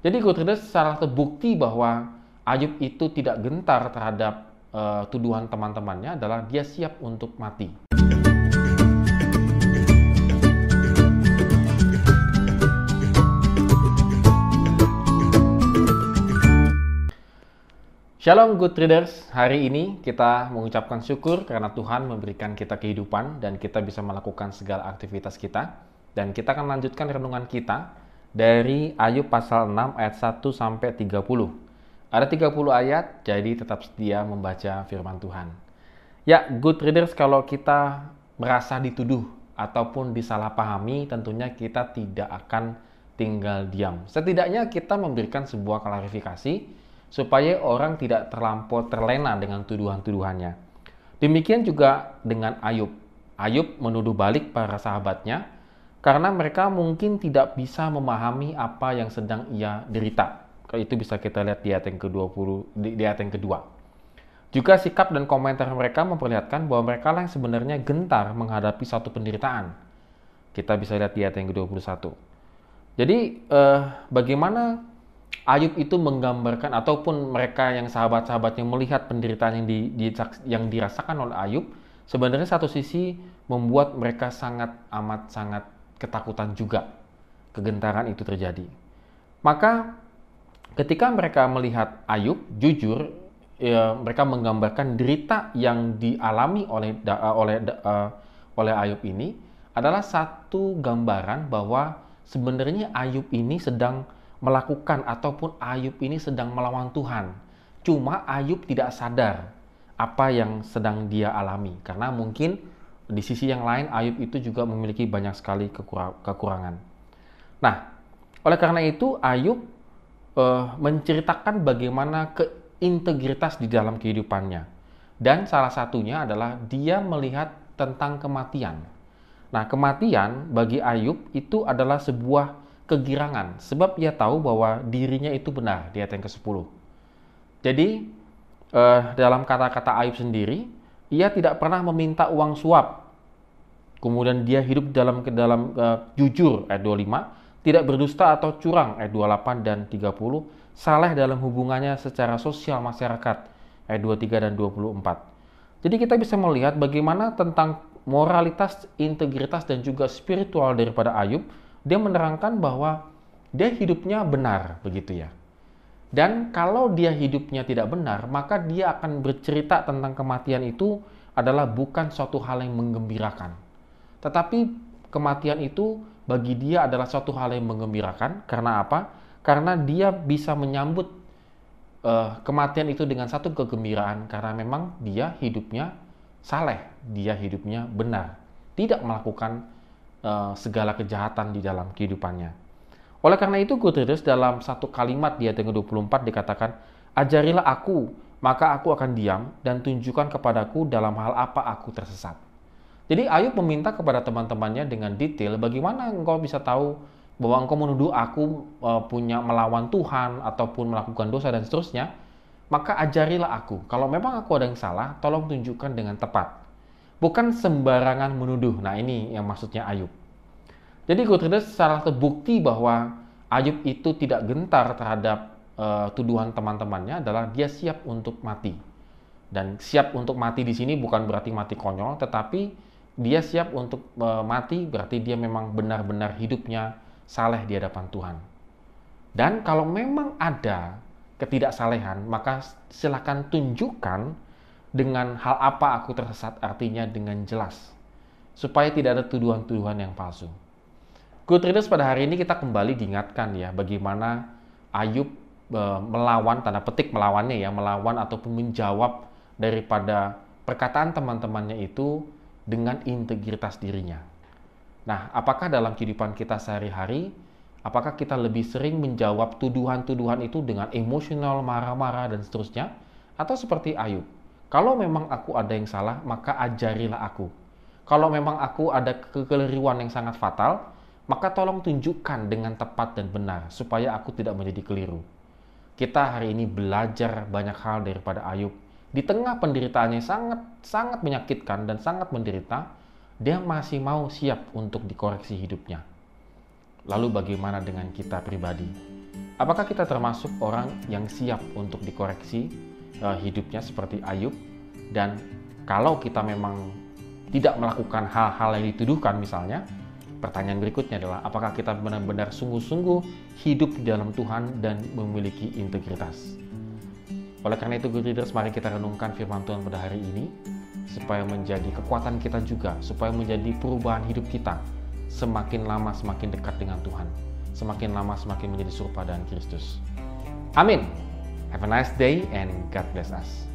Jadi good readers secara terbukti bahwa Ayub itu tidak gentar terhadap uh, tuduhan teman-temannya adalah dia siap untuk mati. Shalom good readers, hari ini kita mengucapkan syukur karena Tuhan memberikan kita kehidupan dan kita bisa melakukan segala aktivitas kita. Dan kita akan lanjutkan renungan kita dari Ayub pasal 6 ayat 1 sampai 30. Ada 30 ayat, jadi tetap setia membaca firman Tuhan. Ya, good readers kalau kita merasa dituduh ataupun disalahpahami, tentunya kita tidak akan tinggal diam. Setidaknya kita memberikan sebuah klarifikasi supaya orang tidak terlampau terlena dengan tuduhan-tuduhannya. Demikian juga dengan Ayub. Ayub menuduh balik para sahabatnya karena mereka mungkin tidak bisa memahami apa yang sedang ia derita. Itu bisa kita lihat di ayat yang ke-20 di, ayat yang kedua. Juga sikap dan komentar mereka memperlihatkan bahwa mereka lah yang sebenarnya gentar menghadapi satu penderitaan. Kita bisa lihat di ayat yang ke-21. Jadi eh, bagaimana Ayub itu menggambarkan ataupun mereka yang sahabat-sahabatnya melihat penderitaan yang, di, di, yang dirasakan oleh Ayub sebenarnya satu sisi membuat mereka sangat amat sangat ketakutan juga kegentaran itu terjadi. Maka ketika mereka melihat Ayub jujur ya, mereka menggambarkan derita yang dialami oleh uh, oleh uh, oleh Ayub ini adalah satu gambaran bahwa sebenarnya Ayub ini sedang melakukan ataupun Ayub ini sedang melawan Tuhan. Cuma Ayub tidak sadar apa yang sedang dia alami karena mungkin di sisi yang lain Ayub itu juga memiliki banyak sekali kekurangan. Nah, oleh karena itu Ayub uh, menceritakan bagaimana keintegritas di dalam kehidupannya. Dan salah satunya adalah dia melihat tentang kematian. Nah, kematian bagi Ayub itu adalah sebuah kegirangan sebab ia tahu bahwa dirinya itu benar di ayat yang ke-10. Jadi uh, dalam kata-kata Ayub sendiri, ia tidak pernah meminta uang suap. Kemudian dia hidup dalam ke dalam uh, jujur ayat 25, tidak berdusta atau curang ayat 28 dan 30, saleh dalam hubungannya secara sosial masyarakat ayat 23 dan 24. Jadi kita bisa melihat bagaimana tentang moralitas, integritas dan juga spiritual daripada Ayub dia menerangkan bahwa dia hidupnya benar begitu ya. Dan kalau dia hidupnya tidak benar, maka dia akan bercerita tentang kematian itu adalah bukan suatu hal yang menggembirakan. Tetapi kematian itu bagi dia adalah suatu hal yang menggembirakan. Karena apa? Karena dia bisa menyambut uh, kematian itu dengan satu kegembiraan karena memang dia hidupnya saleh, dia hidupnya benar, tidak melakukan uh, segala kejahatan di dalam kehidupannya. Oleh karena itu, Guterres dalam satu kalimat di ayat yang 24 dikatakan, Ajarilah aku, maka aku akan diam dan tunjukkan kepadaku dalam hal apa aku tersesat. Jadi Ayub meminta kepada teman-temannya dengan detail bagaimana engkau bisa tahu bahwa engkau menuduh aku uh, punya melawan Tuhan ataupun melakukan dosa dan seterusnya, maka ajarilah aku. Kalau memang aku ada yang salah, tolong tunjukkan dengan tepat. Bukan sembarangan menuduh. Nah ini yang maksudnya Ayub. Jadi Gutierrez secara terbukti bahwa Ayub itu tidak gentar terhadap uh, tuduhan teman-temannya adalah dia siap untuk mati. Dan siap untuk mati di sini bukan berarti mati konyol, tetapi dia siap untuk uh, mati berarti dia memang benar-benar hidupnya saleh di hadapan Tuhan. Dan kalau memang ada ketidaksalehan, maka silakan tunjukkan dengan hal apa aku tersesat artinya dengan jelas supaya tidak ada tuduhan-tuduhan yang palsu. Good readers pada hari ini kita kembali diingatkan ya bagaimana Ayub e, melawan tanda petik melawannya ya melawan ataupun menjawab daripada perkataan teman-temannya itu dengan integritas dirinya. Nah, apakah dalam kehidupan kita sehari-hari apakah kita lebih sering menjawab tuduhan-tuduhan itu dengan emosional, marah-marah dan seterusnya atau seperti Ayub kalau memang aku ada yang salah, maka ajarilah aku. Kalau memang aku ada kekeliruan yang sangat fatal, maka tolong tunjukkan dengan tepat dan benar supaya aku tidak menjadi keliru. Kita hari ini belajar banyak hal daripada Ayub. Di tengah penderitaannya sangat sangat menyakitkan dan sangat menderita, dia masih mau siap untuk dikoreksi hidupnya. Lalu bagaimana dengan kita pribadi? Apakah kita termasuk orang yang siap untuk dikoreksi uh, hidupnya seperti Ayub? Dan kalau kita memang tidak melakukan hal-hal yang dituduhkan misalnya, pertanyaan berikutnya adalah apakah kita benar-benar sungguh-sungguh hidup di dalam Tuhan dan memiliki integritas? Oleh karena itu, good readers, mari kita renungkan firman Tuhan pada hari ini supaya menjadi kekuatan kita juga, supaya menjadi perubahan hidup kita semakin lama semakin dekat dengan Tuhan semakin lama semakin menjadi serupa dengan Kristus. Amin. Have a nice day and God bless us.